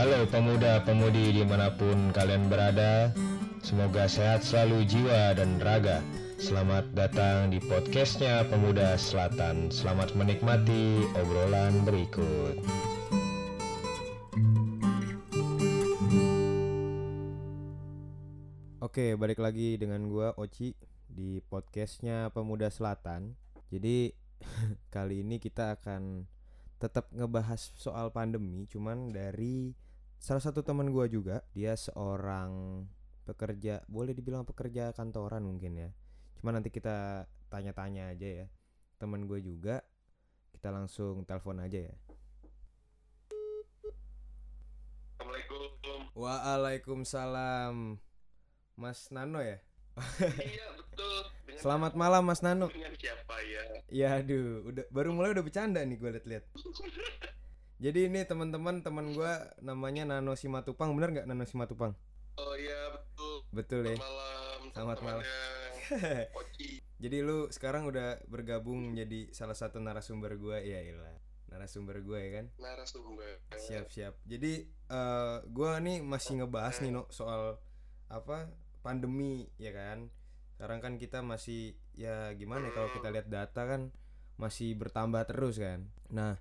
Halo pemuda-pemudi di mana pun kalian berada Semoga sehat selalu jiwa dan raga. Selamat datang di podcastnya Pemuda Selatan. Selamat menikmati obrolan berikut. Oke, balik lagi dengan gua Oci di podcastnya Pemuda Selatan. Jadi kali ini kita akan tetap ngebahas soal pandemi, cuman dari salah satu teman gua juga. Dia seorang pekerja, boleh dibilang pekerja kantoran mungkin ya. Cuma nanti kita tanya-tanya aja ya. Teman gue juga. Kita langsung telepon aja ya. Assalamualaikum. Waalaikumsalam. Mas Nano ya? iya betul. Dengan Selamat malam Mas Nano. Dengan siapa ya? Ya aduh, udah baru mulai udah bercanda nih gue liat-liat. Jadi ini teman-teman teman gue namanya Nano Simatupang, bener nggak Nano Simatupang? Oh iya betul. Betul ya. Selamat malam. Selamat malam. Jadi lu sekarang udah bergabung menjadi salah satu narasumber gue, ya ilah. Narasumber gue ya kan. narasumber. Siap siap. Jadi eh gue nih masih ngebahas nih no soal apa pandemi ya kan. Sekarang kan kita masih ya gimana ya, kalau kita lihat data kan masih bertambah terus kan. Nah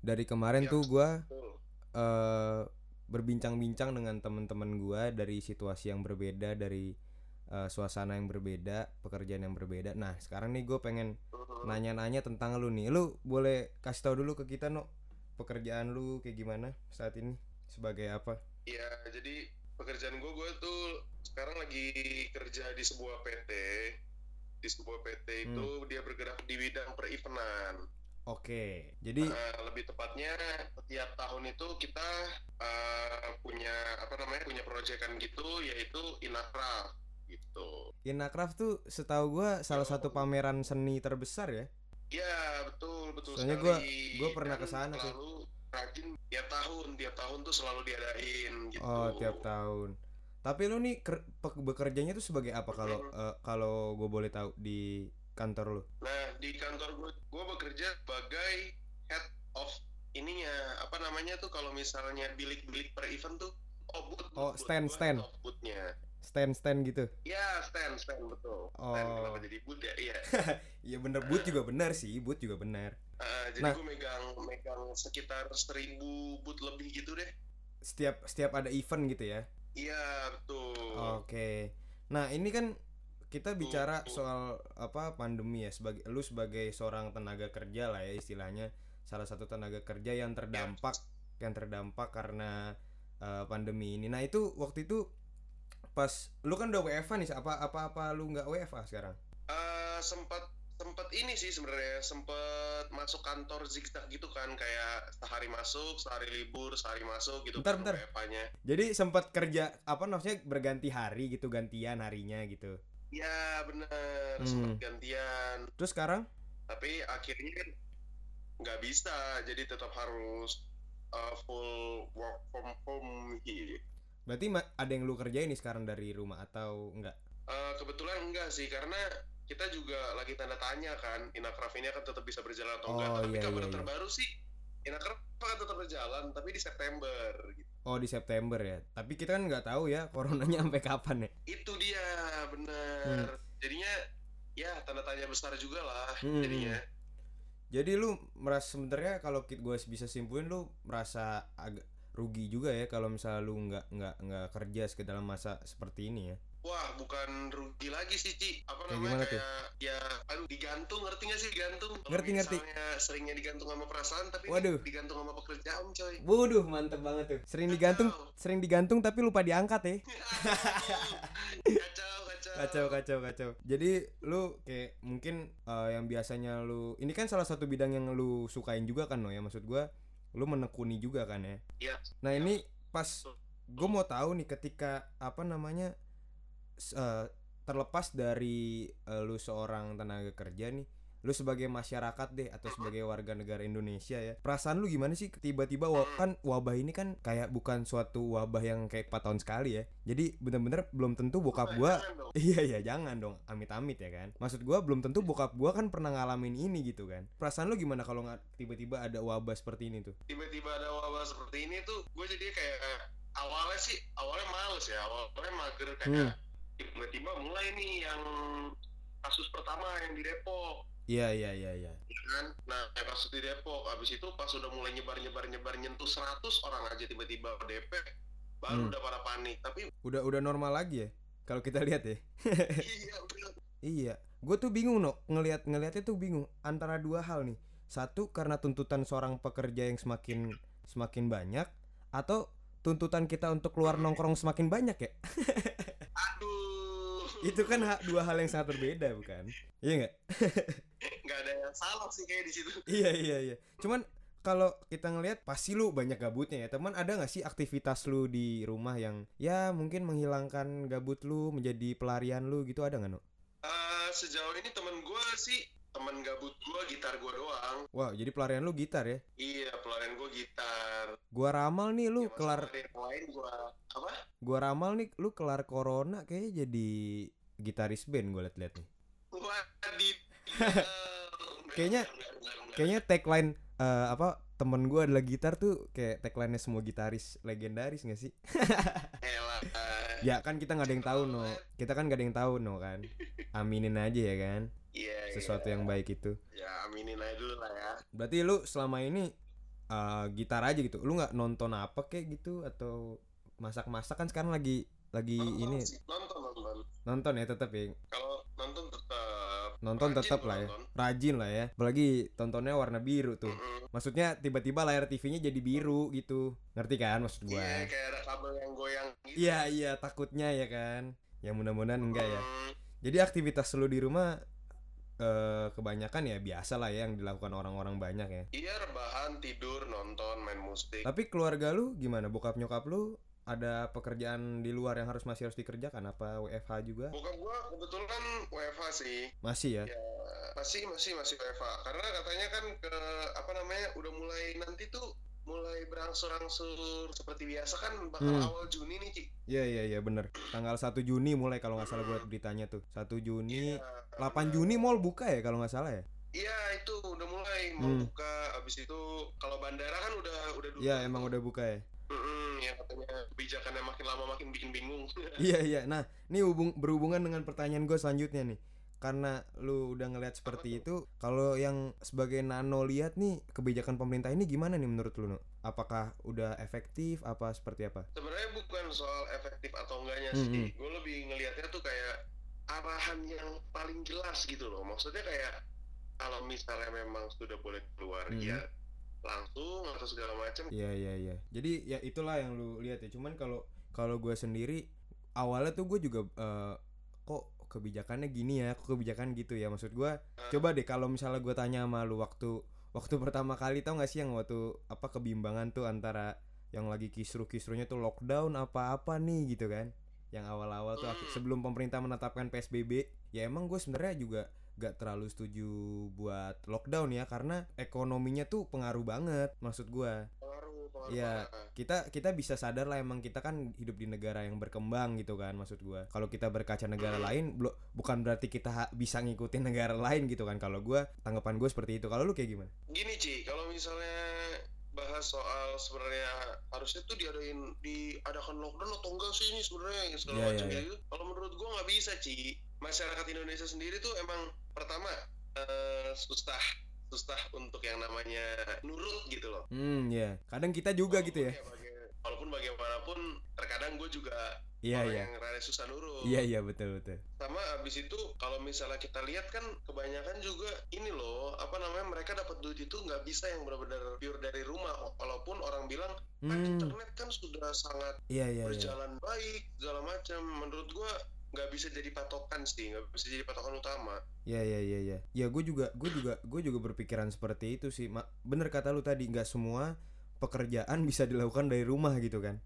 dari kemarin Ya, tuh gue Betul. eh berbincang-bincang dengan teman-teman gua dari situasi yang berbeda dari eh, suasana yang berbeda pekerjaan yang berbeda nah sekarang nih gue pengen Mhm. nanya-nanya tentang lu nih lu boleh kasih tahu dulu ke kita no pekerjaan lu kayak gimana saat ini sebagai apa Iya jadi pekerjaan gue gue tuh sekarang lagi kerja di sebuah PT. Di sebuah PT itu Hmm. dia bergerak di bidang per-evenan. Oke jadi Eh, lebih tepatnya setiap tahun itu kita eh, punya apa namanya punya proyekan gitu yaitu Inacraft gitu. Inacraft tuh setahu gua salah satu pameran seni terbesar ya Ya betul betul Soalnya gua- gua pernah Dan ke sana tuh. Selalu rajin tiap tahun tiap tahun tuh selalu diadain gitu. oh tiap tahun tapi lu nih bekerjanya tuh sebagai apa kalau eh, kalau gue boleh tahu di kantor lu Nah di kantor gue gue bekerja sebagai head of ininya apa namanya tuh kalau misalnya bilik-bilik per event tuh oh booth, Oh, stand, stand. boothnya. stand stand gitu Ya stand stand betul. Stand Oh. kenapa jadi booth ya? Iya. Iya bener boot juga benar sih boot juga benar Ah, jadi Nah. gue megang megang sekitar seribu boot lebih gitu deh. setiap setiap ada event gitu ya Iya betul. oke nah ini kan kita bicara soal apa pandemi ya sebagai lu sebagai seorang tenaga kerja lah ya istilahnya. Salah satu tenaga kerja yang terdampak yang terdampak karena eh, pandemi ini. Nah itu waktu itu pas lu kan udah WFA nih apa apa apa lu nggak WFA sekarang? Eh, sempat sempat ini sih sebenarnya sempat masuk kantor zigzag gitu kan kayak sehari masuk sehari libur sehari masuk gitu Bentar, kan bentar. Jadi sempat kerja apa maksudnya berganti hari gitu gantian harinya gitu Ya bener. Hmm. sempat gantian. Terus sekarang? Tapi akhirnya kan nggak bisa. Jadi tetap harus uh, full work from home here. berarti ada yang lu kerjain nih sekarang dari rumah atau enggak Uh, kebetulan enggak sih. Karena kita juga lagi tanda tanya kan. Inacraft ini akan tetap bisa berjalan atau enggak. Oh, tapi iya, kabar iya, iya. terbaru sih Inacraft akan tetap berjalan tapi di September gitu. Oh di September ya. Tapi kita kan nggak tahu ya coronanya sampai kapan ya. itu dia bener jadinya ya tanda tanya besar juga lah Hmm. jadinya Jadi lu merasa sebenarnya kalau gue bisa simpulin lu merasa agak rugi juga ya kalau misalnya lu nggak nggak nggak kerja ke dalam masa seperti ini ya. Wah, bukan rugi lagi sih, Ci. Apa Kayak namanya gimana tuh? kayak ya aduh digantung, ngerti gak sih digantung? Ngerti, ngerti. seringnya digantung sama perasaan tapi Waduh. digantung sama pekerjaan, coy. Waduh mantep banget tuh. Sering digantung, sering digantung tapi lupa diangkat ya. kacau, kacau. Kacau kacau kacau. Jadi lu kayak mungkin eh, yang biasanya lu ini kan salah satu bidang yang lu sukain juga kan no ya maksud gua lu menekuni juga kan ya. Iya. Nah ini pas gue mau tahu nih ketika apa namanya eh, terlepas dari eh, lu seorang tenaga kerja nih lu sebagai masyarakat deh atau sebagai warga negara Indonesia ya perasaan lu gimana sih tiba-tiba wa- kan wabah ini kan kayak bukan suatu wabah yang kayak 4 tahun sekali ya. Jadi bener-bener belum tentu bokap gua. Iya iya jangan dong. Amit-amit ya kan. Maksud gua belum tentu bokap gua kan pernah ngalamin ini gitu kan. Perasaan lu gimana kalau nggak tiba-tiba ada wabah seperti ini tuh? Tiba-tiba ada wabah seperti ini tuh gue jadi kayak awalnya sih awalnya males ya awalnya mager kayak tiba-tiba mulai nih yang kasus pertama yang di Depok. Iya iya iya iya. Ya kan? Nah kasus di Depok abis itu pas udah mulai nyebar nyebar nyebar nyentuh 100 orang aja tiba-tiba DP baru Hmm. udah pada panik. Tapi Udah udah normal lagi ya? Kalau kita lihat ya? Iya. Iya. Gue tuh bingung no Ngeliat ngeliatnya tuh bingung. Antara dua hal nih. Satu karena tuntutan seorang pekerja yang semakin Semakin banyak Atau tuntutan kita untuk keluar nongkrong semakin banyak ya Itu kan ha- dua hal yang sangat berbeda bukan? Iya nggak? nggak ada yang salah sih kayak di situ. Iya iya iya. Cuman kalau kita ngelihat pasti lu banyak gabutnya ya. Teman ada nggak sih aktivitas lu di rumah yang ya mungkin menghilangkan gabut lu menjadi pelarian lu gitu ada nggak no Eh, sejauh ini temen gue sih temen gabut gue gitar gue doang. Wow jadi pelarian lu gitar ya? Iya pelarian gue gitar. Gua ramal nih lu Ya, kelar yang lain gue apa? Gua ramal nih lu kelar corona kayaknya jadi gitaris band gue liat-liat nih. Kayaknya- kayaknya tagline eh, apa temen gua adalah gitar tuh kayak tagline semua gitaris legendaris gak sih? Elah. ya kan kita nggak ada yang tahu no kita kan nggak ada yang tahu no kan. Aminin aja ya kan? Iya. sesuatu yang baik itu. Ya aminin aja dulu lah ya. berarti lu selama ini eh, gitar aja gitu. Lu nggak nonton apa kayak gitu atau masak-masak kan sekarang lagi lagi Nonton ini sih, nonton nonton. nonton ya tetap ya Kalau nonton tetap. nonton tetap lah ya nonton. rajin lah ya apalagi tontonnya warna biru tuh Mm-mm. maksudnya tiba-tiba layar TV-nya jadi biru gitu ngerti kan maksud gua Iya kayak ada kabel yang goyang gitu. iya iya takutnya ya kan ya mudah-mudahan enggak ya jadi aktivitas lu di rumah eh kebanyakan ya biasa lah ya yang dilakukan orang-orang banyak ya Iya rebahan tidur nonton main musik. Tapi keluarga lu gimana? Bokap nyokap lu ada pekerjaan di luar yang harus masih harus dikerjakan apa WFH juga? Bokap gua kebetulan WFH sih. Masih ya? Ya masih masih masih WFH karena katanya kan ke apa namanya udah mulai nanti tuh mulai berangsur-angsur seperti biasa kan bakal Hmm. awal Juni nih Cik. Iya iya iya bener Tanggal 1 Juni mulai kalau nggak salah liat beritanya tuh 1 Juni Iya, 8 Juni mall buka ya kalau nggak salah ya? Iya itu udah mulai mau Hmm. buka abis itu kalau bandara kan udah udah. Iya emang udah buka ya? Mm-mm, yang katanya kebijakannya makin lama makin bikin bingung. Iya iya Nah ini hubung, berhubungan dengan pertanyaan gue selanjutnya nih karena lu udah ngeliat seperti itu kalau yang sebagai nano lihat nih kebijakan pemerintah ini gimana nih menurut lu no? apakah udah efektif apa seperti apa Sebenarnya bukan soal efektif atau enggaknya Hmm, sih. Gue lebih ngelihatnya tuh kayak arahan yang paling jelas gitu loh. Maksudnya kayak kalau misalnya memang sudah boleh keluar Hmm. ya langsung atau segala macam. Iya iya iya. Jadi ya itulah yang lu lihat ya. Cuman kalau kalau gue sendiri awalnya tuh gue juga eh, kok kebijakannya gini ya, kok kebijakan gitu ya. Maksud gue coba deh kalau misalnya gue tanya sama lu waktu waktu pertama kali tau gak sih yang waktu apa kebimbangan tuh antara yang lagi kisru-kisrunya tuh lockdown apa-apa nih gitu kan. Yang awal-awal tuh Hmm. sebelum pemerintah menetapkan PSBB, ya emang gue sebenarnya juga gak terlalu setuju buat lockdown ya karena ekonominya tuh pengaruh banget maksud gua Pengaruh, pengaruh Iya. banget. kita kita bisa sadar lah emang kita kan hidup di negara yang berkembang gitu kan maksud gua kalau kita berkaca negara lain blo- bukan berarti kita bisa ngikutin negara lain gitu kan kalau gua tanggapan gue seperti itu kalau lu kayak gimana Gini Ci, kalau misalnya bahas soal sebenarnya harusnya tuh diadain diadakan lockdown atau enggak sih ini sebenarnya segala Iya, macam iya, iya. gitu. Kalau menurut gua nggak bisa Ci. Masyarakat Indonesia sendiri tuh emang pertama eh, susah susah untuk yang namanya nurut gitu loh. hmm ya kadang kita juga gitu ya. Walaupun baga- walaupun bagaimanapun terkadang gue juga iya orang iya. yang rada susah nurut. iya iya betul betul. Sama abis itu kalau misalnya kita lihat kan kebanyakan juga ini loh apa namanya mereka dapat duit itu nggak bisa yang benar-benar pure dari rumah. Walaupun orang bilang kan hmm. internet kan sudah sangat iya iya iya. berjalan baik segala macam. Menurut gua nggak bisa jadi patokan sih nggak bisa jadi patokan utama Iya iya iya iya. Ya gue juga gue juga gue juga berpikiran seperti itu sih. Ma- bener kata lu tadi nggak semua pekerjaan bisa dilakukan dari rumah gitu kan.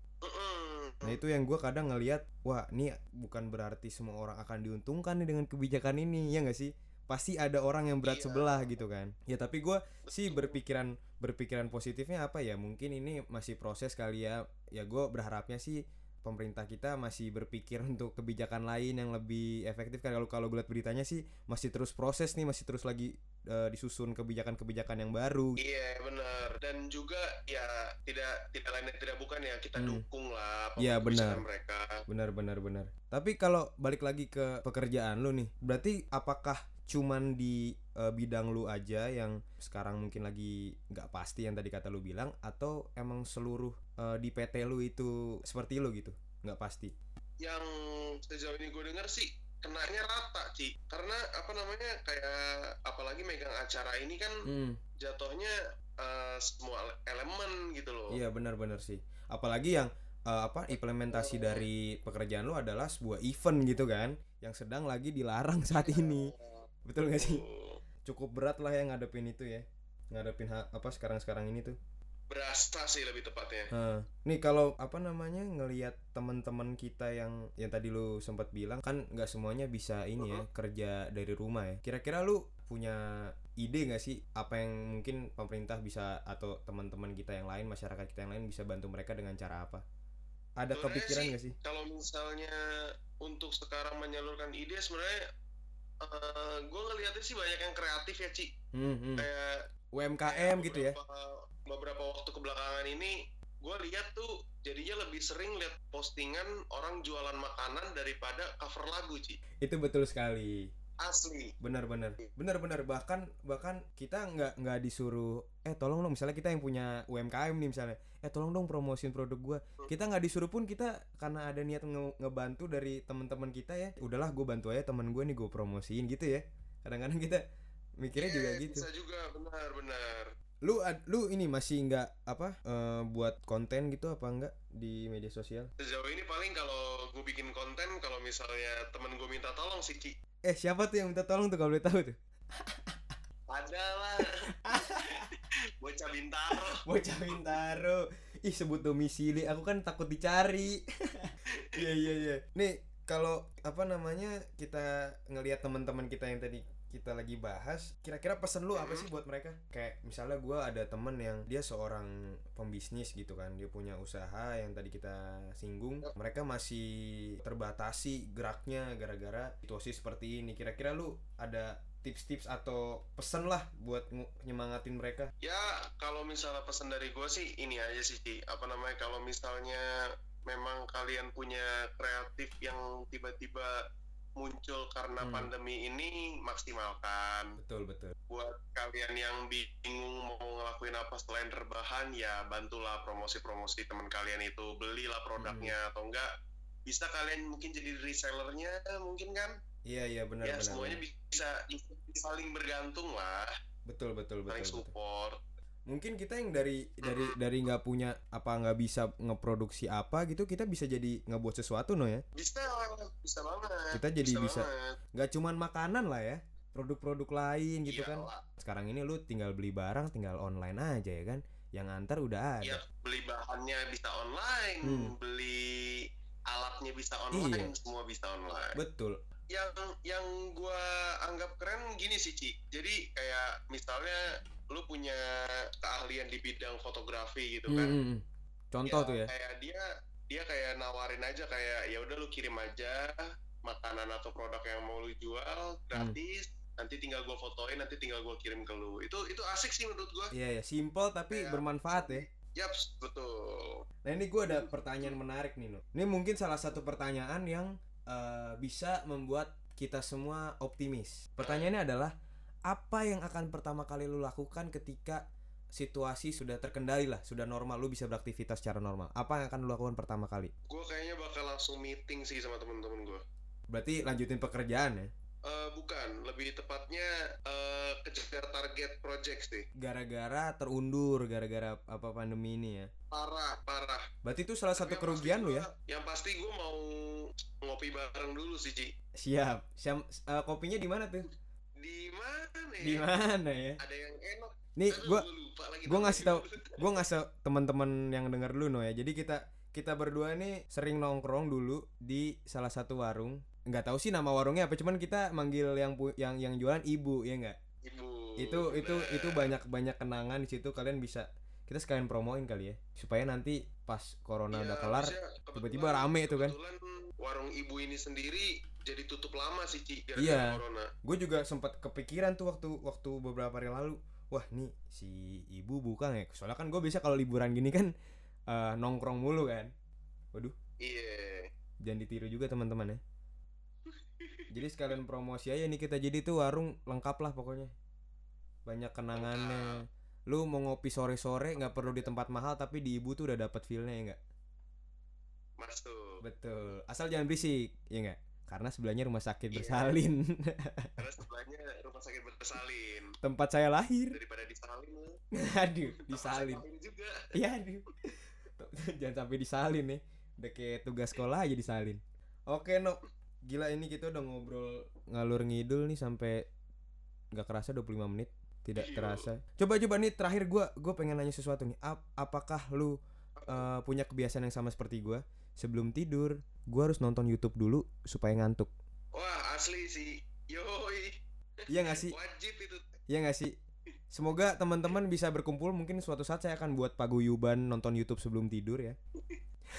Nah itu yang gue kadang ngelihat, wah ini bukan berarti semua orang akan diuntungkan nih dengan kebijakan ini ya nggak sih? pasti ada orang yang berat Iya. sebelah gitu kan ya tapi gue sih berpikiran berpikiran positifnya apa ya mungkin ini masih proses kali ya ya gue berharapnya sih pemerintah kita masih berpikir untuk kebijakan lain yang lebih efektif kan kalau kalau gue lihat beritanya sih masih terus proses nih masih terus lagi eh, disusun kebijakan-kebijakan yang baru Iya benar dan juga ya tidak tidak lain dan tidak bukan ya kita Hmm. dukung lah Iya, kebijakan benar. mereka. benar benar benar tapi kalau balik lagi ke pekerjaan lu nih berarti apakah cuman di eh, bidang lu aja yang sekarang mungkin lagi nggak pasti yang tadi kata lu bilang atau emang seluruh eh, di PT lu itu seperti lu gitu? Nggak pasti? Yang sejauh ini gue dengar sih kenanya rata sih karena apa namanya kayak apalagi megang acara ini kan hmm. jatuhnya eh, semua ele- elemen gitu loh. iya benar-benar sih. Apalagi yang eh, apa implementasi dari pekerjaan lu adalah sebuah event gitu kan yang sedang lagi dilarang saat ini. Betul gak sih. Cukup berat lah ya ngadepin itu ya ngadepin ha- apa sekarang-sekarang ini tuh Berasa sih lebih tepatnya. Nah, nih kalau apa namanya ngelihat teman-teman kita yang yang tadi lu sempat bilang kan nggak semuanya bisa ini ya kerja dari rumah ya. Kira-kira lu punya ide nggak sih apa yang mungkin pemerintah bisa atau teman-teman kita yang lain masyarakat kita yang lain bisa bantu mereka dengan cara apa? Ada Sebenarnya kepikiran sih, nggak sih? Kalau misalnya untuk sekarang menyalurkan ide sebenarnya gue ngeliatnya sih banyak yang kreatif ya Ci Hmm, hmm. kayak UMKM gitu ya? beberapa- beberapa waktu kebelakangan ini gue lihat tuh jadinya lebih sering lihat postingan orang jualan makanan daripada cover lagu Ci Itu betul sekali. Asli. Benar-benar benar-benar bahkan bahkan kita nggak nggak disuruh eh tolong dong misalnya kita yang punya UMKM nih misalnya eh tolong dong promosiin produk gua. Kita nggak disuruh pun kita karena ada niat nge- ngebantu dari teman-teman kita ya udahlah gue bantu aja teman gue nih gue promosiin gitu ya. Kadang-kadang kita mikirnya juga Iya, gitu. bisa juga. Benar-benar lu ad- lu ini masih nggak apa eh, buat konten gitu apa enggak di media sosial? Sejauh ini paling kalau gue bikin konten kalau misalnya temen gue minta tolong sih Ci eh siapa tuh yang minta tolong tuh kalau boleh tahu tuh ada lah bocah bintaro Bocah Bintaro. Ih sebut domisili, aku kan takut dicari. Iya iya iya. Nih kalau apa namanya kita ngelihat teman-teman kita yang tadi kita lagi bahas, kira-kira pesan lu apa sih buat mereka? Kayak misalnya gua ada temen yang dia seorang pembisnis gitu kan, dia punya usaha yang tadi kita singgung, mereka masih terbatasi geraknya gara-gara situasi seperti ini. Kira-kira lu ada tips-tips atau pesen lah buat nyemangatin mereka? Ya, kalau misalnya pesan dari gue sih ini aja sih, Ci. Apa namanya? Kalau misalnya memang kalian punya kreatif yang tiba-tiba muncul karena Hmm. pandemi ini, maksimalkan. Betul betul. Buat kalian yang bingung mau ngelakuin apa selain rebahan, ya bantulah promosi-promosi teman kalian itu. Belilah produknya atau enggak. Bisa kalian mungkin jadi resellernya mungkin kan? Iya iya benar ya benar. semuanya benar. bisa, bisa saling bergantung lah, Betul betul saling betul. betul. Mungkin kita yang dari dari dari nggak punya apa nggak bisa ngeproduksi apa gitu kita bisa jadi ngebuat sesuatu no ya. Bisa, bisa banget. Kita jadi bisa-. Nggak cuman makanan lah ya. Produk-produk lain gitu kan. Iyalah. Sekarang ini lu tinggal beli barang tinggal online aja ya kan. Yang antar udah Ya, ada. beli bahannya bisa online, Hmm. beli alatnya bisa online, Iya. semua bisa online. Betul. yang yang gua anggap keren gini sih Ci. Jadi kayak misalnya lu punya keahlian di bidang fotografi gitu kan. Hmm, hmm, hmm. Contoh Ya, tuh ya. Kayak dia dia kayak nawarin aja kayak ya udah lu kirim aja makanan atau produk yang mau lu jual gratis. Nanti tinggal gua fotoin, nanti tinggal gua kirim ke lu. Itu itu asik sih menurut gua. Iya ya, simple tapi Kayak- bermanfaat ya. Yaps, betul. Nah ini gue ada pertanyaan menarik nih no. Ini mungkin salah satu pertanyaan yang eh, bisa membuat kita semua optimis. Pertanyaannya adalah apa yang akan pertama kali lu lakukan ketika situasi sudah terkendali lah, sudah normal, lu bisa beraktivitas secara normal. Apa yang akan lu lakukan pertama kali? Gue kayaknya bakal langsung meeting sih sama temen-temen gue. Berarti lanjutin pekerjaan ya. Eh, bukan, lebih tepatnya eh, kejar target project sih. Gara-gara terundur, gara-gara apa pandemi ini ya. Parah, parah. Berarti itu salah satu kerugian lu ya. Yang pasti gue mau ngopi bareng dulu sih, Ci. Siap. Siap. eh, kopinya di mana tuh? Di mana ya? Di mana ya? Ada yang enak. Nih lagi gua ngasih namanya. gue ngasih teman-teman yang denger dulu no ya jadi kita kita berdua nih sering nongkrong dulu di salah satu warung nggak tahu sih nama warungnya apa cuman kita manggil yang yang yang jualan ibu ya nggak ibu itu itu itu banyak banyak kenangan di situ kalian bisa kita sekalian promoin kali ya supaya nanti pas corona Iya, udah kelar tiba-tiba rame tuh kan. Warung ibu ini sendiri jadi tutup lama sih Ci gara-gara Iya. corona. Gue juga sempat kepikiran tuh waktu waktu beberapa hari lalu. Wah nih si ibu buka ya. Soalnya kan gue biasa kalau liburan gini kan eh, nongkrong mulu kan. Waduh. Iya. Jangan ditiru juga teman-teman ya. Jadi sekalian promosi aja nih kita. Jadi tuh warung lengkap lah pokoknya. Banyak kenangannya. Lu mau ngopi sore-sore nggak perlu di tempat mahal tapi di ibu tuh udah dapat feelnya ya nggak masuk betul asal jangan berisik ya nggak karena sebelahnya rumah sakit Iya. bersalin karena sebelahnya rumah sakit bersalin tempat saya lahir daripada disalin lu, aduh disalin salin juga Iya aduh. Jangan sampai disalin nih. Udah kayak tugas sekolah aja disalin. Oke, No. Gila ini kita udah ngobrol ngalur ngidul nih sampai nggak kerasa 25 menit. Tidak Iya. terasa. Coba coba nih terakhir gua gua pengen nanya sesuatu nih. Ap- apakah lu eh, punya kebiasaan yang sama seperti gua? Sebelum tidur, gua harus nonton YouTube dulu supaya ngantuk. wah asli sih yoi Iya gak sih? wajib itu Iya gak sih? Semoga teman-teman bisa berkumpul mungkin suatu saat saya akan buat paguyuban nonton YouTube sebelum tidur ya.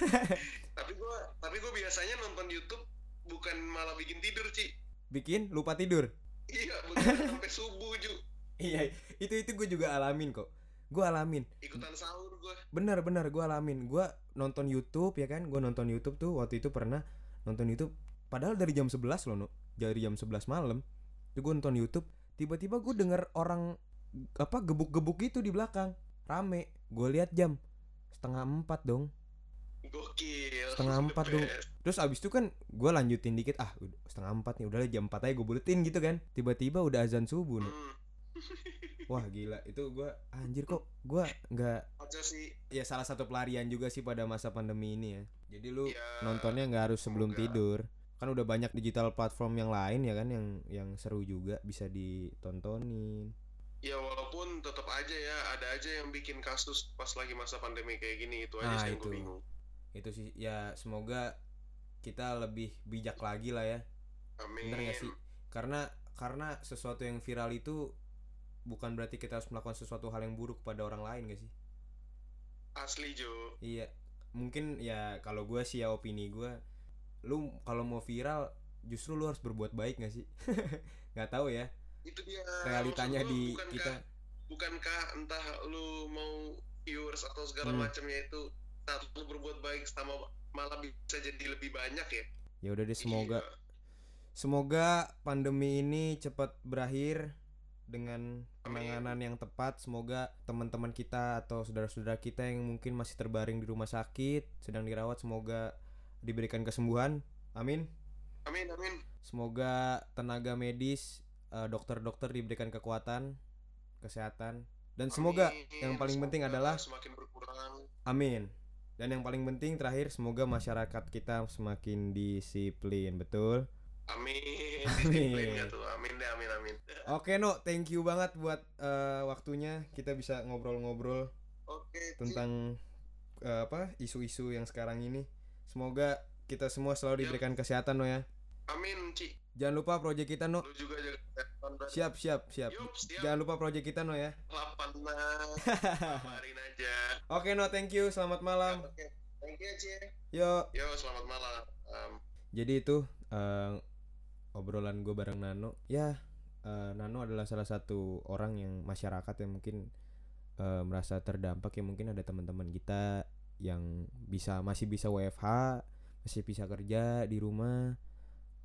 tapi gua tapi gua biasanya nonton YouTube bukan malah bikin tidur Ci Bikin lupa tidur. iya bukan sampai subuh ju Iya, itu itu gue juga alamin kok. Gue alamin. ikutan sahur gua Benar benar gue alamin. Gue nonton YouTube ya kan. Gue nonton YouTube tuh waktu itu pernah nonton YouTube. Padahal dari jam 11 loh, no. Dari jam 11 malam. Itu gue nonton YouTube. Tiba-tiba gue denger orang apa gebuk-gebuk itu di belakang. Rame. Gue lihat jam setengah empat dong. gokil Setengah empat dong. Terus abis itu kan gue lanjutin dikit. Ah setengah empat nih. Udah lah, jam 4 aja gue buletin gitu kan. Tiba-tiba udah azan subuh. Hmm. Wah gila. Itu gue anjir kok. Gue nggak aja sih ya salah satu pelarian juga sih pada masa pandemi ini ya. Jadi lu Ya, nontonnya nggak harus sebelum semoga. tidur. Kan udah banyak digital platform yang lain ya kan yang yang seru juga bisa ditontonin. ya walaupun tetap aja ya ada aja yang bikin kasus pas lagi masa pandemi kayak gini itu aja Ah, sih yang gue bingung Itu sih ya semoga kita lebih bijak lagi lah ya. amin Bener gak sih? Karena karena sesuatu yang viral itu bukan berarti kita harus melakukan sesuatu hal yang buruk pada orang lain gak sih? asli Jo Iya. Mungkin ya kalau gua sih ya opini gua lu kalau mau viral justru lu harus berbuat baik gak sih? nggak tahu ya itu dia realitanya maksud di bukankah- kita bukankah entah lu mau viewers atau segala Hmm. macamnya itu saat lu berbuat baik sama malah bisa jadi lebih banyak ya ya udah deh semoga Iya. semoga pandemi ini cepat berakhir dengan penanganan yang tepat semoga teman-teman kita atau saudara-saudara kita yang mungkin masih terbaring di rumah sakit sedang dirawat semoga diberikan kesembuhan. Amin. Amin amin. Semoga tenaga medis eh, dokter-dokter diberikan kekuatan kesehatan dan semoga Amin. yang paling penting Semoga adalah semakin berkurang. Amin. Dan yang paling penting terakhir semoga masyarakat kita semakin disiplin betul? Amin. Amin. disiplin nggak tuh. Amin deh amin Oke no, thank you banget buat eh, waktunya kita bisa ngobrol-ngobrol Ci. tentang eh, apa isu-isu yang sekarang ini. Semoga kita semua selalu diberikan kesehatan no ya. amin Ci Jangan lupa project kita no. lu juga jaga kesehatan Siap siap siap. Yup, siap. Jangan lupa project kita no ya. lapan nah kabarin aja Oke no, thank you. Selamat malam. oke thank you Ci Yo. yo selamat malam Um, Jadi itu eh, obrolan gue bareng Nano. Ya, eh, Nano adalah salah satu orang yang masyarakat yang mungkin eh, merasa terdampak ya mungkin ada teman-teman kita yang bisa masih bisa WFH, masih bisa kerja di rumah.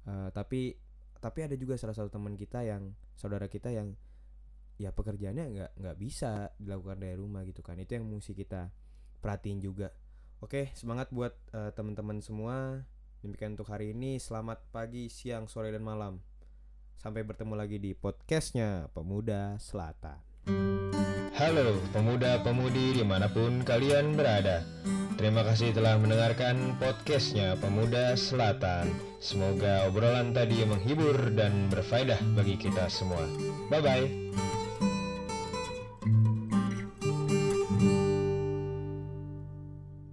Eh, tapi tapi ada juga salah satu teman kita yang saudara kita yang ya pekerjaannya nggak nggak bisa dilakukan dari rumah gitu kan. Itu yang mesti kita perhatiin juga. Oke, semangat buat eh, teman-teman semua. Demikian untuk hari ini. Selamat pagi, siang, sore, dan malam. Sampai bertemu lagi di podcastnya Pemuda Selatan. Halo pemuda-pemudi di mana pun kalian berada. Terima kasih telah mendengarkan podcastnya Pemuda Selatan. Semoga obrolan tadi menghibur dan berfaedah bagi kita semua. Bye-bye